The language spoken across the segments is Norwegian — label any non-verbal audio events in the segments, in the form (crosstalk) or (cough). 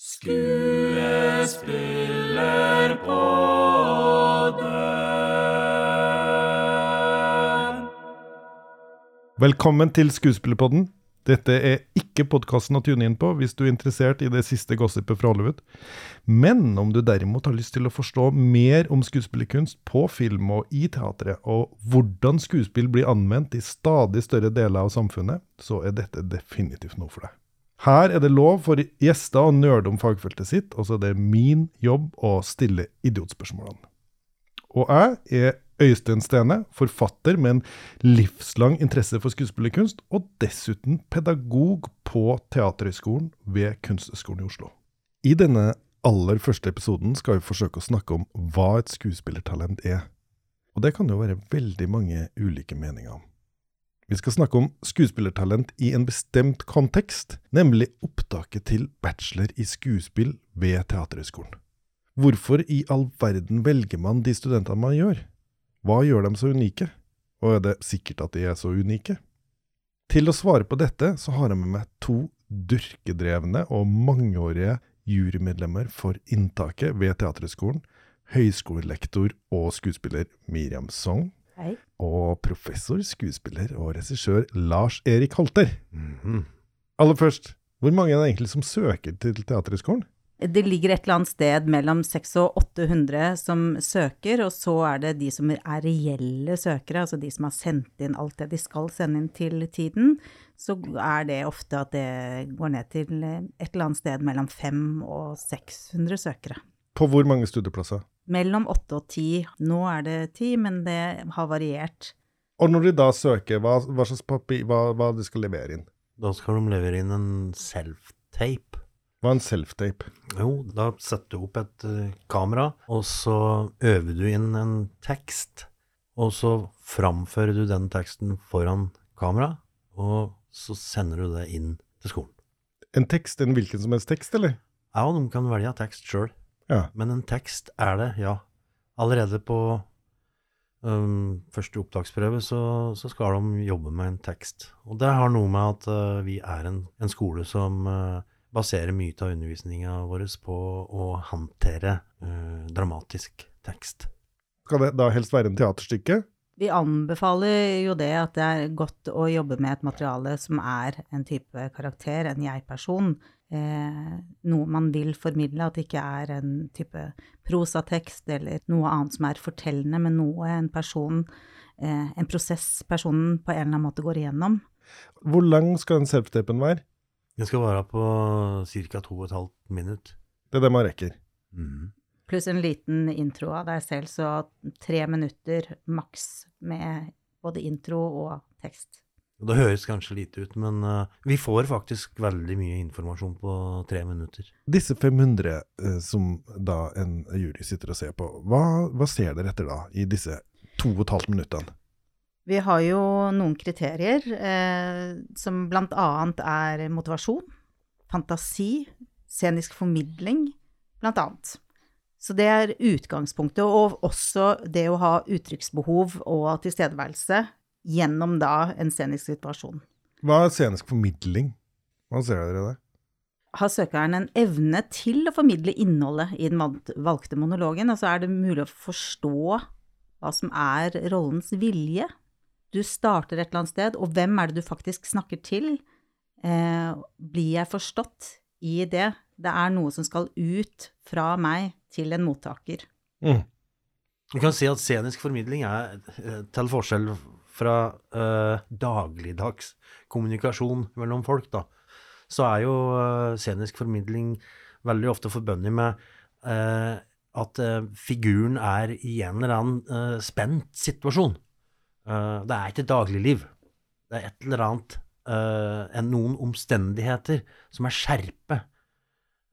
Skuespillerpodden. Velkommen til Skuespillerpodden. Dette er ikke podkasten å tune inn på hvis du er interessert i det siste gossipet fra Hollywood. Men om du derimot har lyst til å forstå mer om skuespillerkunst på film og i teatret, og hvordan skuespill blir anvendt i stadig større deler av samfunnet, så er dette definitivt noe for deg. Her er det lov for gjester å nøle om fagfeltet sitt, og så er det min jobb å stille idiotspørsmålene. Og jeg er Øystein Stene, forfatter med en livslang interesse for skuespillerkunst, og dessuten pedagog på Teaterhøgskolen ved Kunsthøgskolen i Oslo. I denne aller første episoden skal vi forsøke å snakke om hva et skuespillertalent er. Og det kan jo være veldig mange ulike meninger om. Vi skal snakke om skuespillertalent i en bestemt kontekst, nemlig opptaket til bachelor i skuespill ved Teaterhøgskolen. Hvorfor i all verden velger man de studentene man gjør? Hva gjør dem så unike? Og er det sikkert at de er så unike? Til å svare på dette så har jeg med meg to durkedrevne og mangeårige jurymedlemmer for inntaket ved Teaterhøgskolen, høyskolelektor og skuespiller Miriam Song, Hei. og professor, skuespiller og regissør Lars Erik Holter. Mhm. Aller først, hvor mange er det egentlig som søker til Teaterhøgskolen? Det ligger et eller annet sted mellom 600 og 800 som søker, og så er det de som er reelle søkere, altså de som har sendt inn alt det de skal sende inn til tiden. Så er det ofte at det går ned til et eller annet sted mellom 500 og 600 søkere. På hvor mange studieplasser? Mellom 8 og 10. Nå er det 10, men det har variert. Og når de da søker, hva, hva slags papir, hva, hva de skal levere inn? Da skal de levere inn en self-tape. Hva er en self-tape? Jo, da setter du opp et eh, kamera, og så øver du inn en tekst. Og så framfører du den teksten foran kamera, og så sender du det inn til skolen. En tekst, en hvilken som helst tekst, eller? Ja, de kan velge tekst sjøl, Ja. men en tekst er det, ja. Allerede på um, første opptaksprøve så, så skal de jobbe med en tekst. Og det har noe med at uh, vi er en, en skole som uh, baserer mye av undervisninga vår på å håndtere uh, dramatisk tekst. Skal det da helst være en teaterstykke? Vi anbefaler jo det at det er godt å jobbe med et materiale som er en type karakter, en jeg-person. Eh, noe man vil formidle, at det ikke er en type prosatekst eller noe annet som er fortellende, men noe en person, eh, en prosess personen på en eller annen måte går igjennom. Hvor lang skal den self-tapen være? Den skal være på ca. to og et halvt minutt. Det er det man rekker. Mhm. Pluss en liten intro av deg selv, så tre minutter maks med både intro og tekst. Det høres kanskje lite ut, men uh, vi får faktisk veldig mye informasjon på tre minutter. Disse 500 eh, som da en jury sitter og ser på, hva, hva ser dere etter da, i disse to og et halvt minuttene? Vi har jo noen kriterier, eh, som blant annet er motivasjon, fantasi, scenisk formidling, blant annet. Så det er utgangspunktet, og også det å ha uttrykksbehov og tilstedeværelse gjennom da en scenisk situasjon. Hva er scenisk formidling? Hva ser dere det? Har søkeren en evne til å formidle innholdet i den valgte monologen? Altså er det mulig å forstå hva som er rollens vilje? Du starter et eller annet sted, og hvem er det du faktisk snakker til? Eh, blir jeg forstått i det? Det er noe som skal ut fra meg til en mottaker. Mm. Du kan si at scenisk formidling er, eh, til forskjell fra eh, dagligdags kommunikasjon mellom folk, da, så er jo eh, scenisk formidling veldig ofte forbundet med eh, at eh, figuren er i en eller annen eh, spent situasjon. Det er ikke dagligliv. Det er et eller annet, eh, en, noen omstendigheter som er skjerpet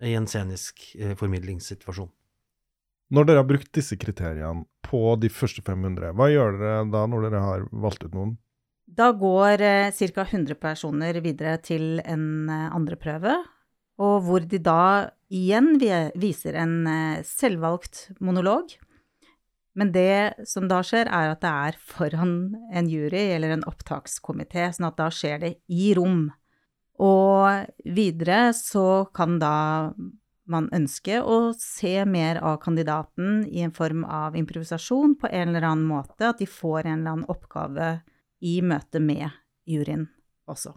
i en scenisk eh, formidlingssituasjon. Når dere har brukt disse kriteriene på de første 500, hva gjør dere da når dere har valgt ut noen? Da går eh, ca. 100 personer videre til en eh, andre prøve, og hvor de da igjen viser en eh, selvvalgt monolog. Men det som da skjer, er at det er foran en jury eller en opptakskomité, sånn at da skjer det i rom. Og videre så kan da man ønske å se mer av kandidaten i en form av improvisasjon på en eller annen måte, at de får en eller annen oppgave i møte med juryen også.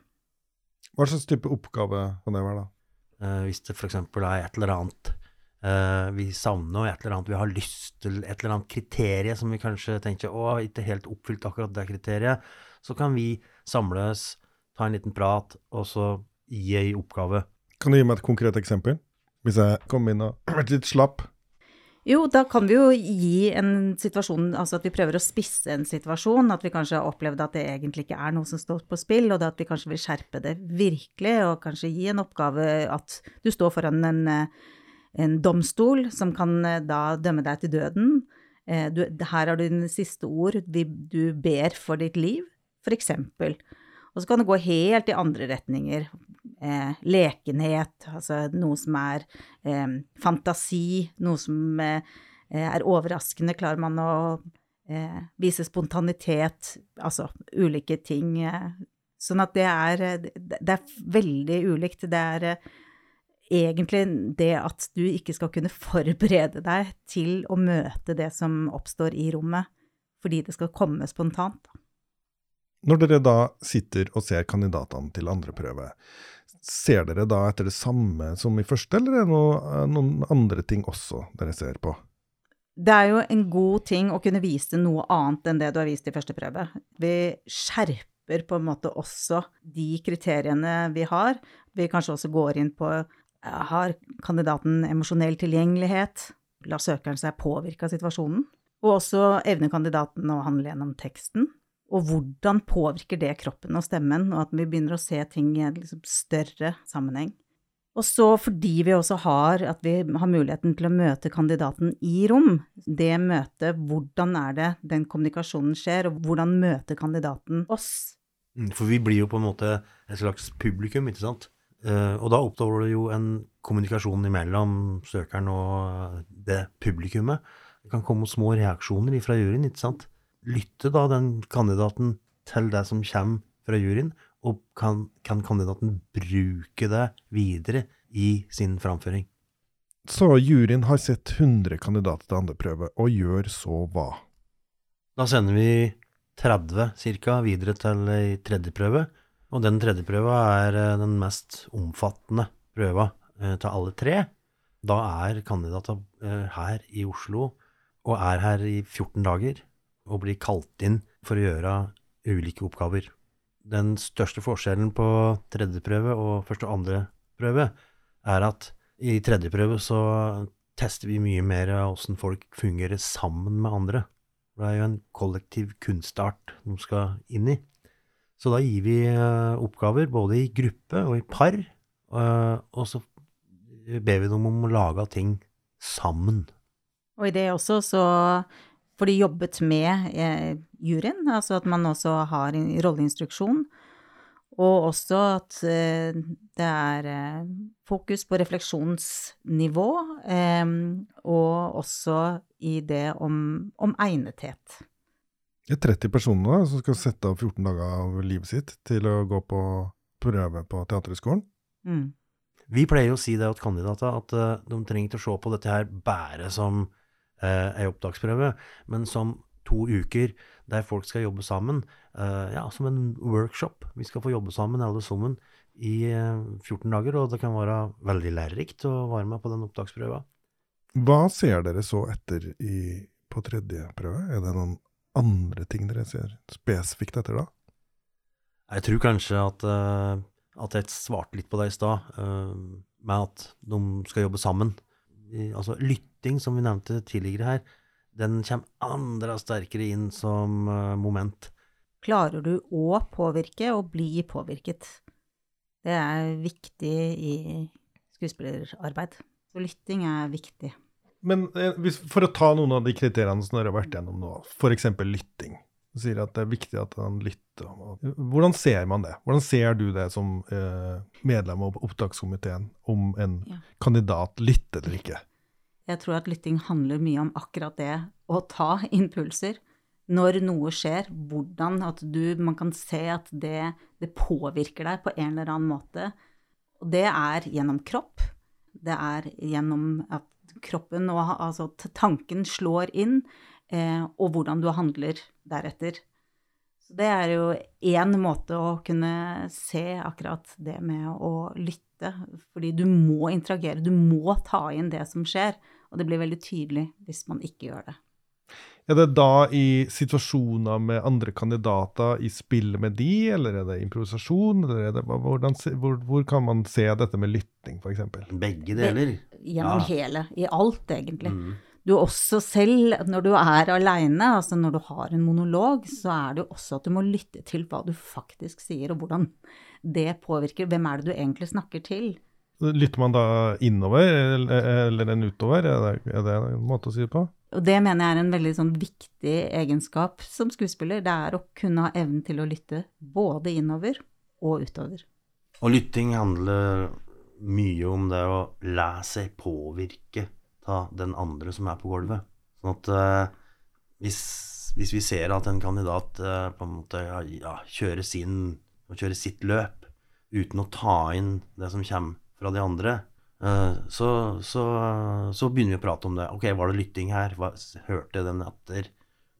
Hva slags type oppgave kan det være, da? Eh, hvis det f.eks. er et eller annet eh, vi savner, et eller annet vi har lyst til, et eller annet kriterium som vi kanskje tenker å, ikke helt oppfylt akkurat det kriteriet, så kan vi samles, ta en liten prat, og så gi ei oppgave. Kan du gi meg et konkret eksempel? Hvis jeg kom inn og vært litt slapp? Jo, da kan vi jo gi en situasjon, altså at vi prøver å spisse en situasjon, at vi kanskje har opplevd at det egentlig ikke er noe som står på spill, og at vi kanskje vil skjerpe det virkelig, og kanskje gi en oppgave at du står foran en, en domstol som kan eh, da dømme deg til døden. Eh, du, her har du dine siste ord, du ber for ditt liv, for eksempel. Og så kan det gå helt i andre retninger eh, lekenhet, altså noe som er eh, fantasi, noe som eh, er overraskende. Klarer man å eh, vise spontanitet, altså ulike ting. Eh. sånn at det er, det er veldig ulikt. Det er eh, egentlig det at du ikke skal kunne (laughs) forberede deg til å møte det som oppstår i rommet, fordi det skal komme spontant. Når dere da sitter og ser kandidatene til andre prøve, Ser dere da etter det samme som i første, eller er det noe, eh, noen andre ting også dere ser på? Det er jo en god ting å kunne vise noe annet enn det du har vist i første prøve. Vi skjerper på en måte også de kriteriene vi har. Vi kanskje også går inn på har kandidaten emosjonell tilgjengelighet? La søkeren seg påvirke av situasjonen? Og også evner kandidaten å handle gjennom teksten? Og hvordan påvirker det kroppen og stemmen, og at vi begynner å se ting i en liksom større sammenheng. Og så fordi vi også har at vi har muligheten til å møte kandidaten i rom, det møtet, hvordan er det den kommunikasjonen skjer, og hvordan møter kandidaten oss? Mm, for vi blir jo på en måte et slags publikum, ikke sant? Eh, og da oppstår det jo en kommunikasjon mellom søkeren og det publikummet. Det kan komme små reaksjoner fra juryen, ikke sant? Lytter da den kandidaten til det som kommer fra juryen, og kan, kan kandidaten bruke det videre i sin framføring. Så juryen har sett 100 kandidater til andre prøve, og gjør så hva? Da sender vi 30 ca. videre til ei tredje prøve, og den tredje prøva er eh, den mest omfattende prøva eh, til alle tre. Da er kandidater eh, her i Oslo, og er her i 14 dager og blir kalt inn for å gjøre ulike oppgaver. Den største forskjellen på tredje prøve og første og andre prøve er at i tredje prøve så tester vi mye mer åssen folk fungerer sammen med andre. Det er jo en kollektiv kunstart de skal inn i. Så da gir vi eh, oppgaver både i gruppe og i par, eh, og så ber vi dem om å lage ting sammen. Og i det også så får de jobbet med eh, juryen, altså at man også har en rolleinstruksjon. Og også at eh, det er eh, fokus på refleksjonsnivå, eh, og også i det om, om, egnethet. Det er 30 personer da, som skal sette av 14 dager av livet sitt til å gå på prøve på Teaterhøgskolen. Mm. Vi pleier å si det til kandidater, at uh, de trenger ikke å se på dette her bare som eh, ei opptaksprøve, men som to uker der folk skal jobbe sammen. Eh, ja, som en workshop. Vi skal få jobbe sammen alle sammen i eh, 14 dager, og det kan være veldig lærerikt å være med på den opptaksprøva. Hva ser dere så etter i, på tredje prøve? Er det noen andre ting dere ser spesifikt etter da? Jeg tror kanskje at, uh, at jeg svarte litt på det i stad, uh, med at de skal jobbe sammen. Altså lytte lytting, som vi nevnte tidligere her, den kommer andre sterkere inn som uh, moment. Klarer du å påvirke og bli påvirket? Det er viktig i skuespillerarbeid. Så lytting er viktig. Men eh, hvis, for å ta noen av de kriteriene som dere har vært gjennom nå, f.eks. lytting. Du sier at det er viktig at han lytter. Hvordan ser man det? Hvordan ser du det som eh, medlem av opptakskomiteen, om en ja. kandidat lytter eller ikke? Jeg tror at lytting handler mye om akkurat det å ta impulser. Når noe skjer, hvordan at du Man kan se at det, det påvirker deg på en eller annen måte. Og det er gjennom kropp. Det er gjennom at kroppen og altså tanken slår inn, eh, og hvordan du handler deretter. Så det er jo én måte å kunne se akkurat det med å lytte. Fordi du må interagere, du må ta inn det som skjer. Og det blir veldig tydelig hvis man ikke gjør det. Er det da i situasjoner med andre kandidater i spill med de, eller er det improvisasjon? eller er det, hvordan, hvor, hvor, kan man se dette med lytting, f.eks.? Begge deler. Gjennom ja. hele. I alt, egentlig. Mm. Du også selv, når du er aleine, altså når du har en monolog, så er det jo også at du må lytte til hva du faktisk sier, og hvordan det påvirker. Hvem er det du egentlig snakker til? Lytter man da innover eller enn utover, er det, er det en måte å si det på? Og det mener jeg er en veldig sånn viktig egenskap som skuespiller. Det er å kunne ha evnen til å lytte både innover og utover. Og lytting handler mye om det å la seg påvirke av den andre som er på gulvet. Sånn at eh, hvis, hvis, vi ser at en kandidat eh, på en måte ja, kjører, sin, kjører sitt løp uten å ta inn det som kommer fra de andre, uh, så, så, så, begynner vi å prate om det. Ok, var det lytting her? Hva, hørte den etter?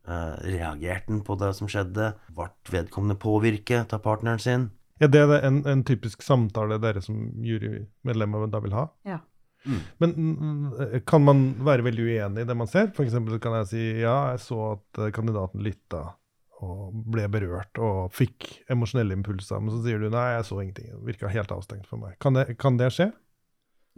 Uh, reagerte den på det som skjedde? Ble vedkommende påvirket av partneren sin? Ja, det en, en typisk samtale dere som jurymedlemmer da vil ha? Ja. Mm. Men mm, kan man være veldig uenig i det man ser? F.eks. kan jeg si ja, jeg så at kandidaten lytta og ble berørt og fikk emosjonelle impulser. Men så sier du nei, jeg så ingenting. Det virka helt avstengt for meg. Kan det, kan det skje?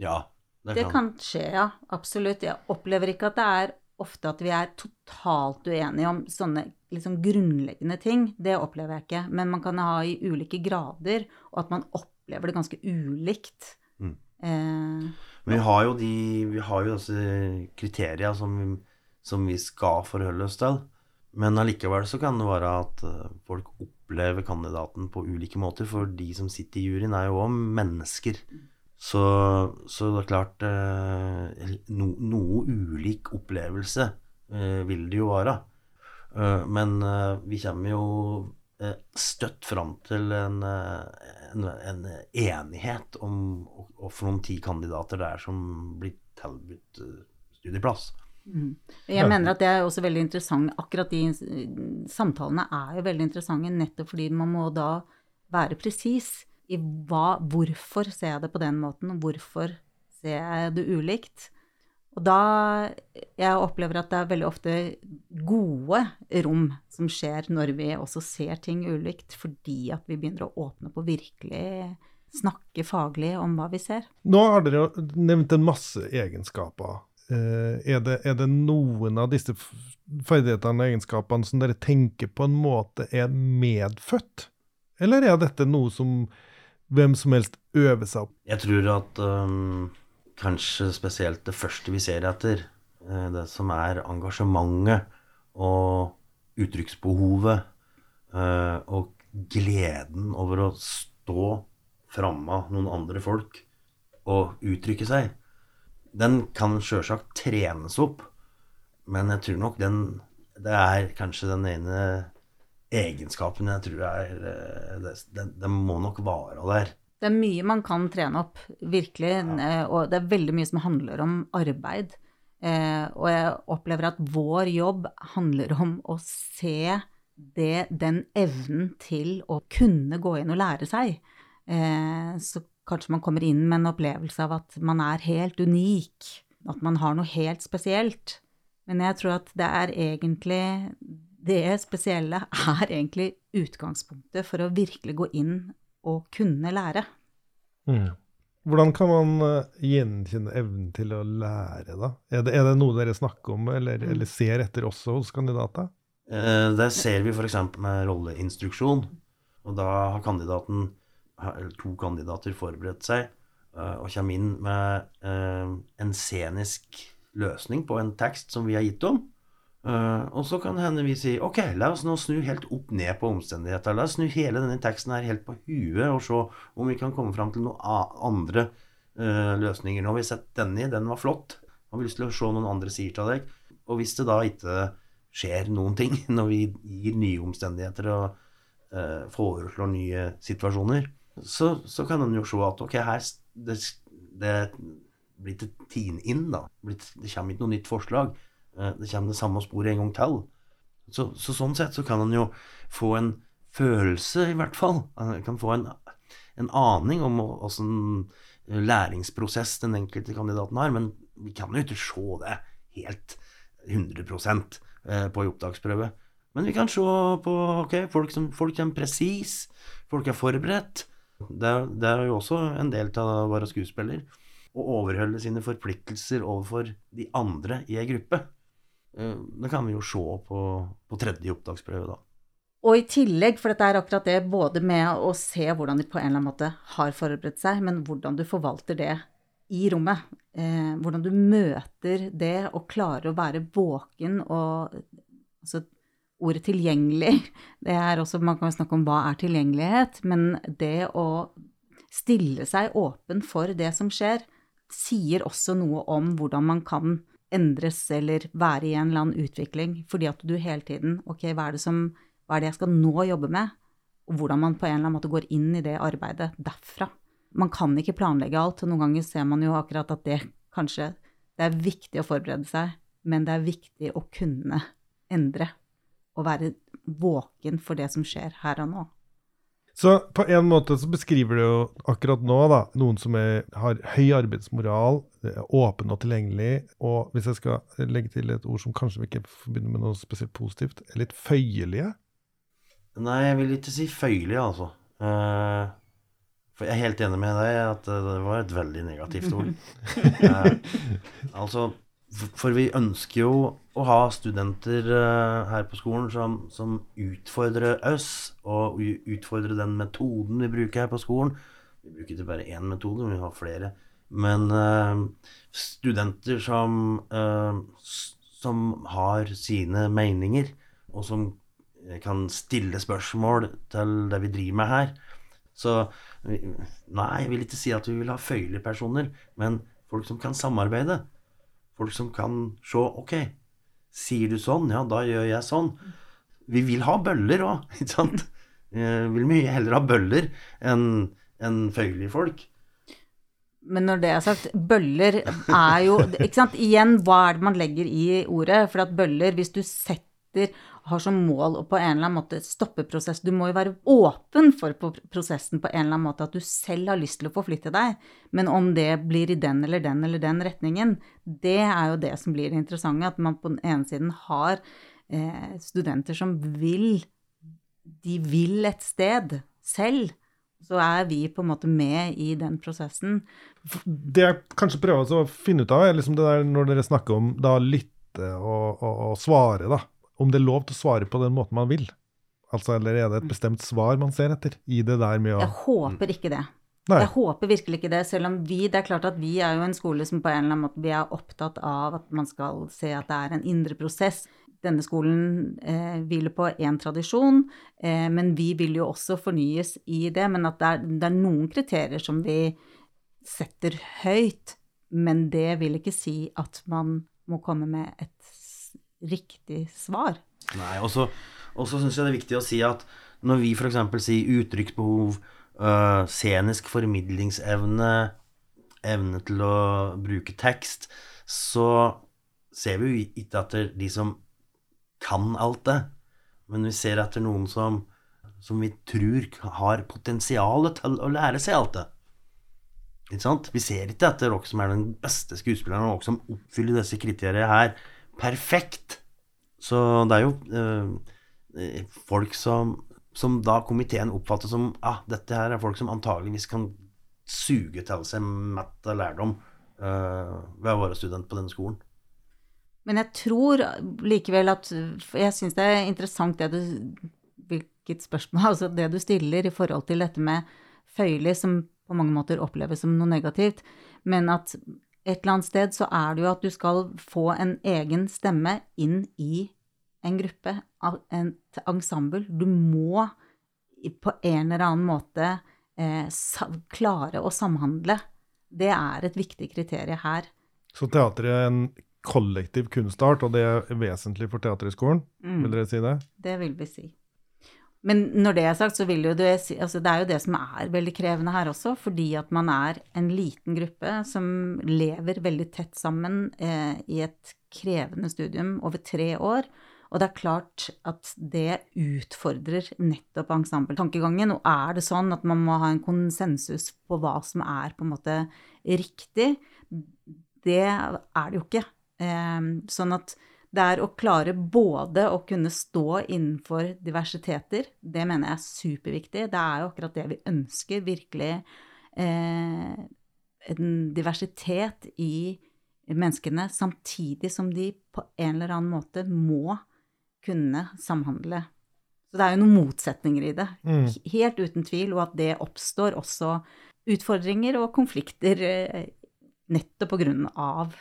Ja. Det, det kan. skje, ja. Absolutt. Jeg opplever ikke at det er ofte at vi er totalt uenige om sånne liksom grunnleggende ting. Det opplever jeg ikke. Men man kan ha i ulike grader, og at man opplever det ganske ulikt. Mm. Eh, Men vi har jo de Vi har jo disse kriterier som, som vi skal forholde oss til. Men allikevel så kan det være at eh, folk opplever kandidaten på ulike måter. For de som sitter i juryen, er jo òg mennesker. Så, så, det er klart eh, no, Noe ulik opplevelse eh, vil det jo være. Men vi kommer jo støtt fram til en, en, en enighet om for noen ti kandidater det er som blir tilbudt studieplass. Mm. Jeg mener at det er også veldig interessant. Akkurat de samtalene er jo veldig interessante nettopp fordi man må da være presis i hva, hvorfor ser jeg det på den måten, og hvorfor ser jeg det ulikt. Og da Jeg opplever at det er veldig ofte gode rom som skjer når vi også ser ting ulikt, fordi at vi begynner å åpne på virkelig snakke faglig om hva vi ser. Nå har dere nevnt en masse egenskaper er det, er det, noen av disse ferdighetene og egenskapene som dere tenker på en måte er medfødt? Eller er dette noe som hvem som helst øver seg opp? Jeg tror at um, kanskje spesielt det første vi ser etter, eh, det som er engasjementet og uttrykksbehovet uh, og gleden over å stå framme av noen andre folk og uttrykke seg den kan sjølsagt trenes opp, men jeg tror nok den Det er kanskje den ene egenskapen jeg tror er eh, Den, den må nok vare der. Det er mye man kan trene opp, virkelig. Ja. Eh, og det er veldig mye som handler om arbeid. Eh, og jeg opplever at vår jobb handler om å se det, den evnen til å kunne gå inn og lære seg. Så kanskje man kommer inn med en opplevelse av at man er helt unik, at man har noe helt spesielt. Men jeg tror at det er egentlig Det spesielle er egentlig utgangspunktet for å virkelig gå inn og kunne lære. Mm. Hvordan kan man uh, gjenkjenne evnen til å lære, da? Er det, er det noe dere snakker om eller, mm. eller ser etter også hos kandidater? Eh, det ser vi f.eks. med rolleinstruksjon. Og da har kandidaten to kandidater forberedt seg uh, og kommer inn med uh, en scenisk løsning på en tekst som vi har gitt dem. Uh, og så kan hende vi si ok, la oss nå snu helt opp ned på omstendigheter. La oss snu hele denne teksten her helt på huet og se om vi kan komme fram til noen andre løsninger. Nå har vi sett denne, den var flott. Har lyst til å se noen andre sider til deg? Og hvis det da ikke skjer noen ting (laughs) når vi gir nye omstendigheter og foreslår nye situasjoner, så, så kan en jo se at ok, her det, det, blir et tine inn, da. Det kommer ikke noe nytt forslag. Eh, det kommer det samme sporet en gang til. Så, så sånn sett så kan en jo få en følelse, i hvert fall. En kan få en, en aning om åssen læringsprosess den enkelte kandidaten har, men vi kan jo ikke se det helt 100 eh, på en opptaksprøve. Men vi kan se på ok, folk som folk kommer presis, folk er forberedt. Det er, det er jo også en del av å være skuespiller. Å overholde sine forpliktelser overfor de andre i ei gruppe. Eh, det kan vi jo se på, på tredje opptaksprøve, da. Og i tillegg, for dette er akkurat det, både med å se hvordan de på en eller annen måte har forberedt seg, men hvordan du forvalter det i rommet. Eh, hvordan du møter det og klarer å være våken og altså, Ordet tilgjengelig, det er også Man kan snakke om hva er tilgjengelighet, men det å stille seg åpen for det som skjer, sier også noe om hvordan man kan endres eller være i en eller annen utvikling, fordi at du hele tiden Ok, hva er det som hva er det jeg skal nå jobbe med? Og hvordan man på en eller annen måte går inn i det arbeidet derfra. Man kan ikke planlegge alt, og noen ganger ser man jo akkurat at det kanskje Det er viktig å forberede seg, men det er viktig å kunne endre. Og være våken for det som skjer her og nå. Så på en måte så beskriver du jo akkurat nå da, noen som er, har høy arbeidsmoral, åpen og tilgjengelig, og hvis jeg skal legge til et ord som kanskje vi ikke forbinder med noe spesielt positivt, er litt føyelige? Nei, jeg vil ikke si føyelige, altså. Uh, for jeg er helt enig med deg at det var et veldig negativt ord. Uh, (laughs) altså, for vi ønsker jo å ha studenter uh, her på skolen som, som, utfordrer oss, og utfordrer den metoden vi bruker her på skolen. Vi bruker ikke bare én metode, men vi har flere. Men studenter som, som har sine meninger, og som kan stille spørsmål til det vi driver med her. Så nei, jeg vil ikke si at vi vil ha føyelige personer, men folk som kan samarbeide. Folk som kan se Ok, sier du sånn, ja, da gjør jeg sånn. Vi vil ha bøller òg, (laughs) ikke sant? Vi vil mye heller ha bøller enn en føyelige folk. Men når det er sagt, bøller er jo ikke sant? Igjen, hva er det man legger i ordet? For at bøller, hvis du setter har som mål å på en eller annen måte stoppe prosess. Du må jo være åpen for prosessen på en eller annen måte, at du selv har lyst til å forflytte deg. Men om det blir i den eller den eller den retningen, det er jo det som blir det interessante. At man på den ene siden har eh, studenter som vil De vil et sted selv. Så er vi på en måte med i den prosessen. Det jeg kanskje prøver å finne ut av, er liksom det der når dere snakker om da lytte og, og, og svare, da om det er lov til å svare på den måten man vil. Altså, Eller er det et bestemt svar man ser etter i det der med å Jeg håper ikke det. Nei. Jeg håper virkelig ikke det, selv om vi Det er klart at vi er jo en skole som på en eller annen måte vi er opptatt av at man skal se at det er en indre prosess. Denne skolen eh, hviler på én tradisjon, eh, men vi vil jo også fornyes i det. Men at det er, det er noen kriterier som vi setter høyt. Men det vil ikke si at man må komme med et riktig svar. Nei, og så syns jeg det er viktig å si at når vi f.eks. sier uttrykksbehov, uh, scenisk formidlingsevne, evne til å bruke tekst, så ser vi jo ikke etter de som kan alt det, men vi ser etter noen som, som vi tror har potensial til å lære seg alt det. Ikke sant? Vi ser ikke etter dere som er den beste skuespilleren, og dere som oppfyller disse kriteriene her perfekt. Så det er jo eh, folk som, som da komiteen oppfatter som ah, dette her er folk som antageligvis kan suge til seg mett av lærdom eh, ved å være student på denne skolen. Men jeg tror likevel at Jeg syns det er interessant det du Hvilket spørsmål (laughs) Altså det du stiller i forhold til dette med føyelig, som på mange måter oppleves som noe negativt, men at et eller annet sted så er det jo at du skal få en egen stemme inn i en gruppe, et ensemble. Du må på en eller annen måte eh, klare å samhandle. Det er et viktig kriterium her. Så teater er en kollektiv kunstart, og det er vesentlig for Teaterhøgskolen? Mm. Vil dere si det? Det vil vi si. Men når det er sagt, så vil jo si altså Det er jo det som er veldig krevende her også, fordi at man er en liten gruppe som lever veldig tett sammen eh, i et krevende studium over tre år. Og det er klart at det utfordrer nettopp ensembletankegangen. Og er det sånn at man må ha en konsensus på hva som er på en måte riktig? Det er det jo ikke. Eh, sånn at det er å klare både å kunne stå innenfor diversiteter, det mener jeg er superviktig. Det er jo akkurat det vi ønsker, virkelig. Eh, en diversitet i menneskene, samtidig som de på en eller annen måte må kunne samhandle. Så det er jo noen motsetninger i det, Mm. helt uten tvil, og at det oppstår også utfordringer og konflikter eh, nettopp på grunn av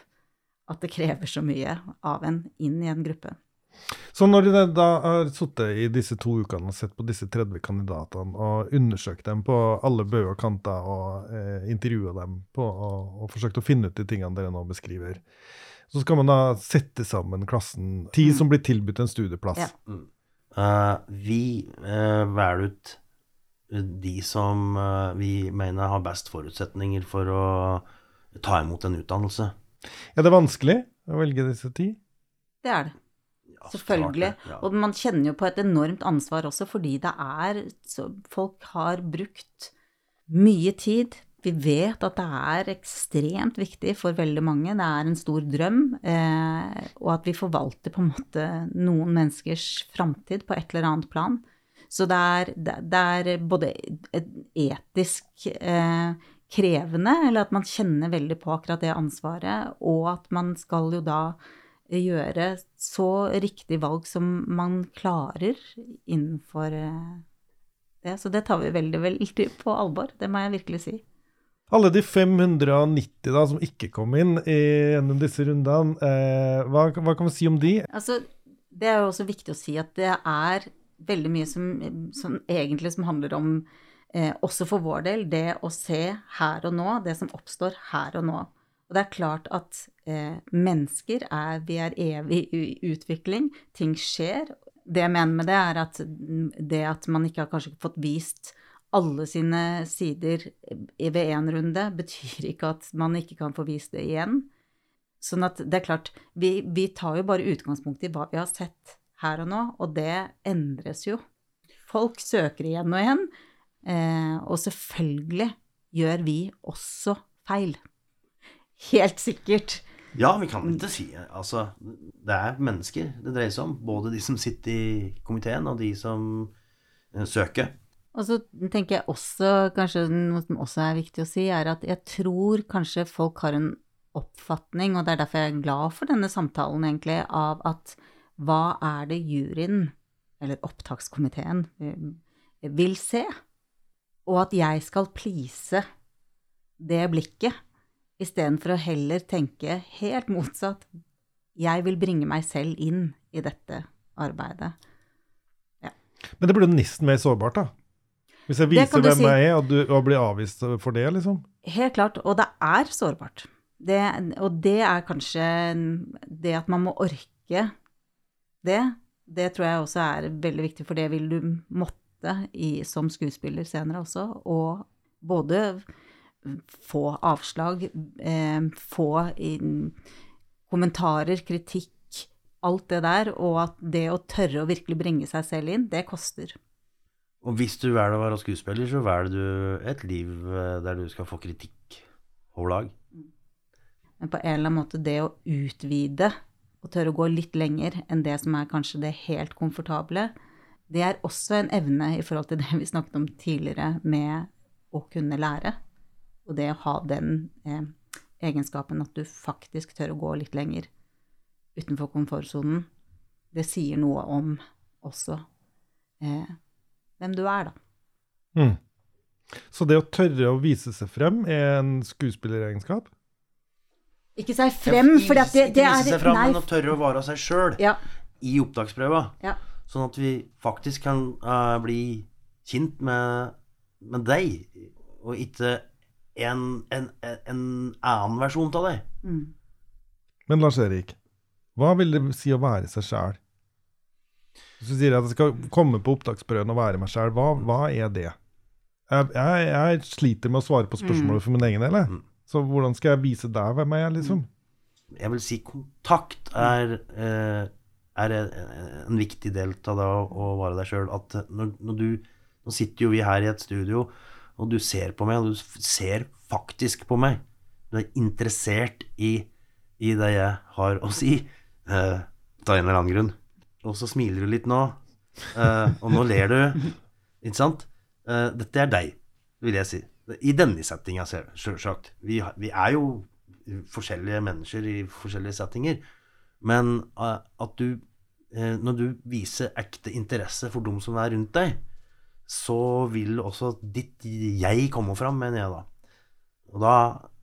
at det krever så mye av en inn i en gruppe. Så når du da har sittet i disse to ukene og sett på disse 30 kandidatene og undersøkt dem på alle bauger og kanter og eh, intervjua dem på, og, og forsøkt å finne ut de tingene dere nå beskriver, så skal man da sette sammen klassen, ti Mm. som blir tilbudt en studieplass. Ja. Eh, vi uh, velger ut de som uh, vi mener har best forutsetninger for å ta imot en utdannelse. Er det vanskelig å velge disse ti? Det er det. Ja, Selvfølgelig. det, ja. Og man kjenner jo på et enormt ansvar også, fordi det er så Folk har brukt mye tid. Vi vet at det er ekstremt viktig for veldig mange. Det er en stor drøm. Eh, og at vi forvalter på en måte noen menneskers framtid på et eller annet plan. Så det er, det det er både et etisk eh, krevende, eller at man kjenner veldig på akkurat det ansvaret, og at man skal jo da gjøre så riktig valg som man klarer innenfor eh, det. Så det tar vi veldig, veldig på alvor. Det må jeg virkelig si. Alle de 590 da, som ikke kom inn i, gjennom disse rundene, eh, hva, hva kan vi si om de? Altså, det er jo også viktig å si at det er veldig mye som, som egentlig som handler om, eh, også for vår del, det å se her og nå, det som oppstår her og nå. Og det er klart at eh, mennesker er Vi er evig i utvikling. Ting skjer. Det jeg mener med det, er at det at man ikke har kanskje fått vist alle sine sider ved én runde, (laughs) betyr ikke at man ikke kan få vist det igjen. Sånn at det er klart, vi, vi tar jo bare utgangspunkt i hva vi har sett her og nå, og det endres jo. Folk søker igjen og igjen, eh, og selvfølgelig gjør vi også feil. Helt sikkert. Ja, vi kan ikke si Altså, det er mennesker det dreier seg om. Både de som sitter i komiteen, og de som eh, søker. Og så tenker jeg også, kanskje noe som også er viktig å si, er at jeg tror kanskje folk har en oppfatning, og det er derfor jeg er glad for denne samtalen, egentlig, av at hva er det juryen, eller opptakskomiteen, eh, vil se? Og at jeg skal please det blikket, istedenfor å heller tenke helt motsatt. Jeg vil bringe meg selv inn i dette arbeidet. Men det blir jo nesten mer sårbart, da. Hvis jeg viser hvem si. jeg er, og, du, og blir avvist for det, liksom. Helt klart, og det er sårbart. Det, og det er kanskje det at man må orke det, det tror jeg også er veldig viktig, for det vil du måtte i, som skuespiller senere også. Og både få avslag, eh, få kommentarer, kritikk, alt det der, og at det å tørre å virkelig bringe seg selv inn, det koster. Og hvis du velger å være skuespiller, så velger du et liv eh, der du skal få kritikk over lag. Men på en eller annen måte det å utvide og tørre å gå litt lenger enn det som er kanskje det helt komfortable, det er også en evne i forhold til det vi snakket om tidligere med å kunne lære. Og det å ha den eh, egenskapen at du faktisk tør å gå litt lenger utenfor komfortsonen, det sier noe om også eh, hvem du er, da. Mm. Så det å tørre å vise seg frem er en skuespilleregenskap? Ikke seg frem, for det, det, Ikke er vise seg frem, nei, men å tørre å være seg sjøl ja, i opptaksprøva. ja. Sånn at vi faktisk kan uh, bli kjent med, med deg, og ikke en, en, en annen versjon av deg. Mm. Men Lars Erik, hva vil det si å være seg sjæl? Hvis du sier at jeg skal komme på opptaksprøven og være meg sjæl, hva, hva er det? Jeg, jeg, jeg sliter med å svare på spørsmålet for min egen del. Mm. Så hvordan skal jeg vise deg hvem jeg er, liksom? Jeg vil si kontakt er, eh, er en, viktig del av det å, være deg sjøl. At når, når du Nå sitter jo vi her i et studio, og du ser på meg, og du ser faktisk på meg. Du er interessert i, i det jeg har å si, eh, av en eller annen grunn. Og så smiler du litt nå, eh, og nå ler du, ikke sant? Eh, dette er deg, vil jeg si. I denne settinga, sjølsagt. Vi, vi er jo forskjellige mennesker i forskjellige settinger. Men eh, at du eh, Når du viser ekte interesse for dem som er rundt deg, så vil også ditt jeg komme fram, mener jeg da. Og da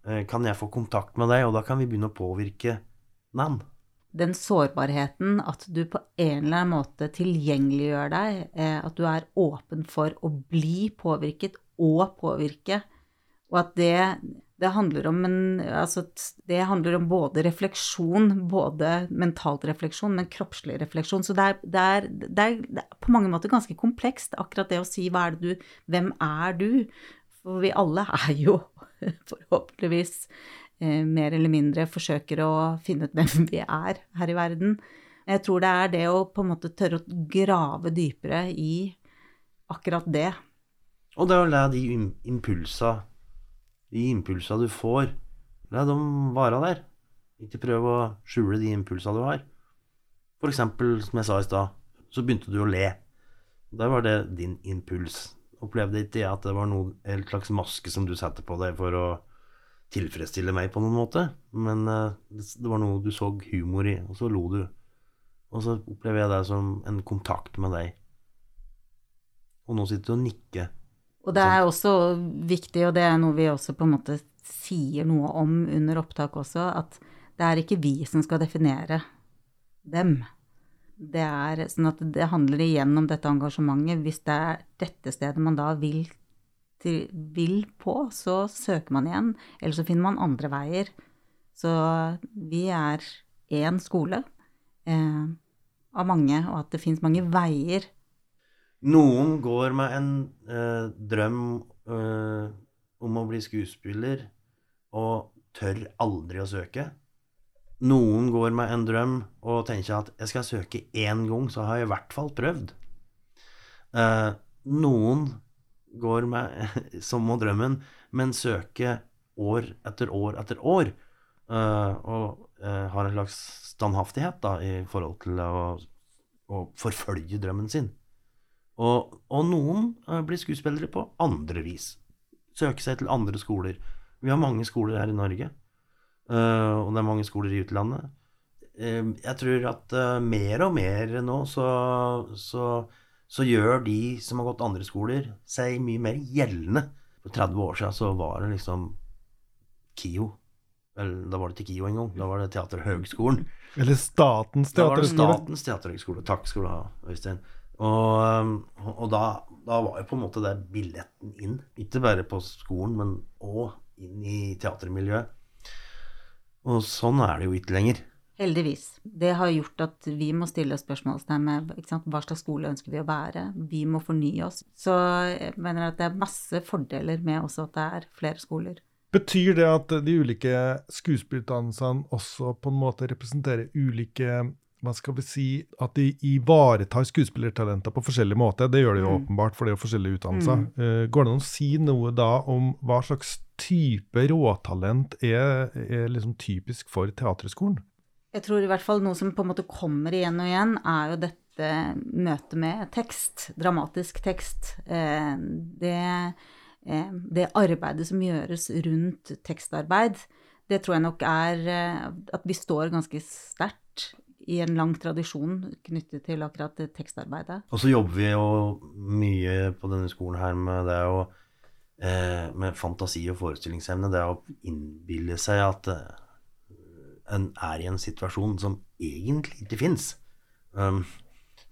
eh, kan jeg få kontakt med deg, og da kan vi begynne å påvirke den. Den sårbarheten, at du på en eller annen måte tilgjengeliggjør deg, at du er åpen for å bli påvirket og påvirke, og at det, det handler en Altså, det handler om både refleksjon, både mentalt refleksjon, men kroppslig refleksjon. Så det er, det er, det er, det er på mange måter ganske komplekst, akkurat det å si hva er det du Hvem er du? For vi alle er jo (laughs) forhåpentligvis eh, mer eller mindre forsøker å finne ut hvem vi er her i verden. Jeg tror det er det å på en måte tørre å grave dypere i akkurat det. Og det å la de im- impulsa, de impulsa du får, la dem være der. Ikke prøve å skjule de impulsa du har. For eksempel, som jeg sa i stad, så begynte du å le. Da var det din impuls. Opplevde ikke jeg at det var noe, en slags maske som du satte på deg for å tilfredsstille meg på noen måte, men eh, det var noe du så humor i, og så lo du. Og så opplever jeg det som en kontakt med deg. Og nå sitter du og nikker. Og det er også viktig, og det er noe vi også på en måte sier noe om under opptak også, at det er ikke vi som skal definere dem. Det er sånn at det handler igjen om dette engasjementet. Hvis det er dette stedet man da vil, til, vil på, så søker man igjen. Eller så finner man andre veier. Så vi er én skole eh, av mange, og at det finnes mange veier Noen går med en eh, drøm eh, om å bli skuespiller og tør aldri å søke. Noen går med en drøm og tenker at jeg skal søke én gang, så har jeg i hvert fall prøvd. Eh, noen går med (laughs) som må drømmen, men søker år etter år etter år. eh, og eh, har en slags standhaftighet da, i forhold til å, å forfølge drømmen sin. Og, og noen eh, blir skuespillere på andre vis. Søker seg til andre skoler. Vi har mange skoler her i Norge, eh, og det er mange skoler i utlandet. Eh, jeg tror at mer og mer nå så, så, så gjør de som har gått andre skoler, seg mye mer gjeldende. For 30 år siden så var det liksom KIO. Eller da var det ikke KIO engang, da var det Teaterhøgskolen. Eller Statens Da var det. Statens teaterhøgskole. Takk skal du ha, Øystein. Og, og da, da var jo på en måte det billetten inn. Ikke bare på skolen, men òg inn i teatermiljøet. Og sånn er det jo ikke lenger. Heldigvis. Det har gjort at vi må stille spørsmålstegn med ikke sant, hva slags skole ønsker vi å være. Vi må fornye oss. Så jeg mener at det er masse fordeler med også at det er flere skoler. Betyr det at de ulike skuespillerutdannelsene også på en måte representerer ulike hva skal vi si, At de ivaretar skuespillertalenter på forskjellig måte? Det gjør de jo Mm. åpenbart, for det er jo forskjellige utdannelser. Eh, går det an å si noe da om hva slags type råtalent er, er liksom typisk for Teaterhøgskolen? Jeg tror i hvert fall noe som på en måte kommer igjen og igjen, er jo dette møtet med tekst. Dramatisk tekst. Uh, Det, uh, det arbeidet som gjøres rundt tekstarbeid, det tror jeg nok er at vi står ganske sterkt i en lang tradisjon knyttet til akkurat tekstarbeidet. Og så jobber vi jo mye på denne skolen her med det å eh, Med fantasi og forestillingsevne. Det å innbille seg at eh, en er i en situasjon som egentlig ikke fins. Um,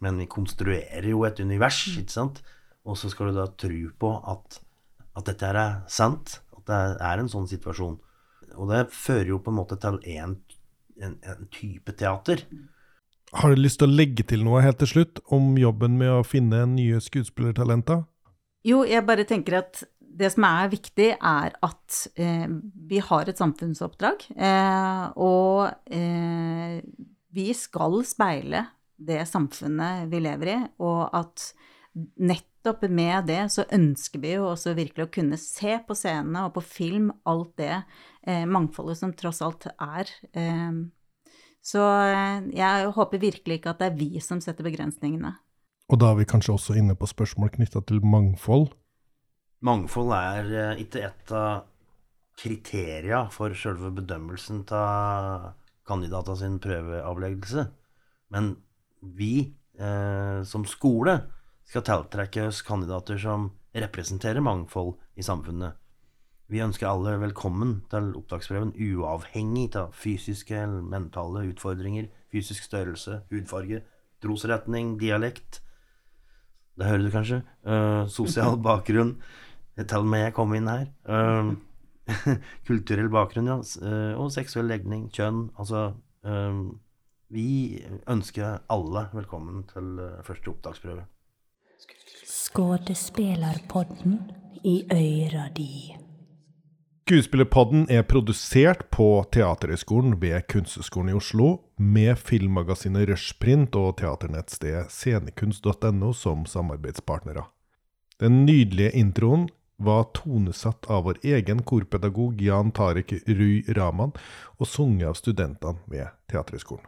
men vi konstruerer jo et univers, ikke sant? Og så skal du da tro på at, at dette her er sant. At det er en sånn situasjon. Og det fører jo på en måte til en, en, en type teater. Har du lyst til å legge til noe helt til slutt om jobben med å finne nye skuespillertalenter? Jo, jeg bare tenker at det som er viktig, er at eh, vi har et samfunnsoppdrag. Eh, og eh, vi skal speile det samfunnet vi lever i, og at nettopp med det så ønsker vi jo også virkelig å kunne se på scenene og på film alt det eh, mangfoldet som tross alt er. Eh, så eh, jeg håper virkelig ikke at det er vi som setter begrensningene. Og da er vi kanskje også inne på spørsmål knytta til mangfold. Mangfold er eh, ikke et av kriteria for selve bedømmelsen av kandidata sin prøveavleggelse. Men vi eh, som skole skal tiltrekke oss kandidater som representerer mangfold i samfunnet. Vi ønsker alle velkommen til opptaksprøven, uavhengig av fysiske eller mentale utfordringer, fysisk størrelse, hudfarge, trosretning, dialekt Det hører du kanskje? Uh, sosial (laughs) bakgrunn. Til og med jeg kom inn her. Uh, (laughs) kulturell bakgrunn, ja. Uh, og seksuell legning, kjønn. Altså Vi ønsker alle velkommen til første opptaksprøve. Skådespelarpodden i øyra di. Skuespillerpodden er produsert på Teaterhøgskolen ved Kunsthøgskolen i Oslo, med filmmagasinet Rushprint og teaternettstedet scenekunst.no som samarbeidspartnere. Den nydelige introen var tonesatt av vår egen korpedagog Jan Tarek Ruy Raman og sunget av studentene ved Teaterhøgskolen.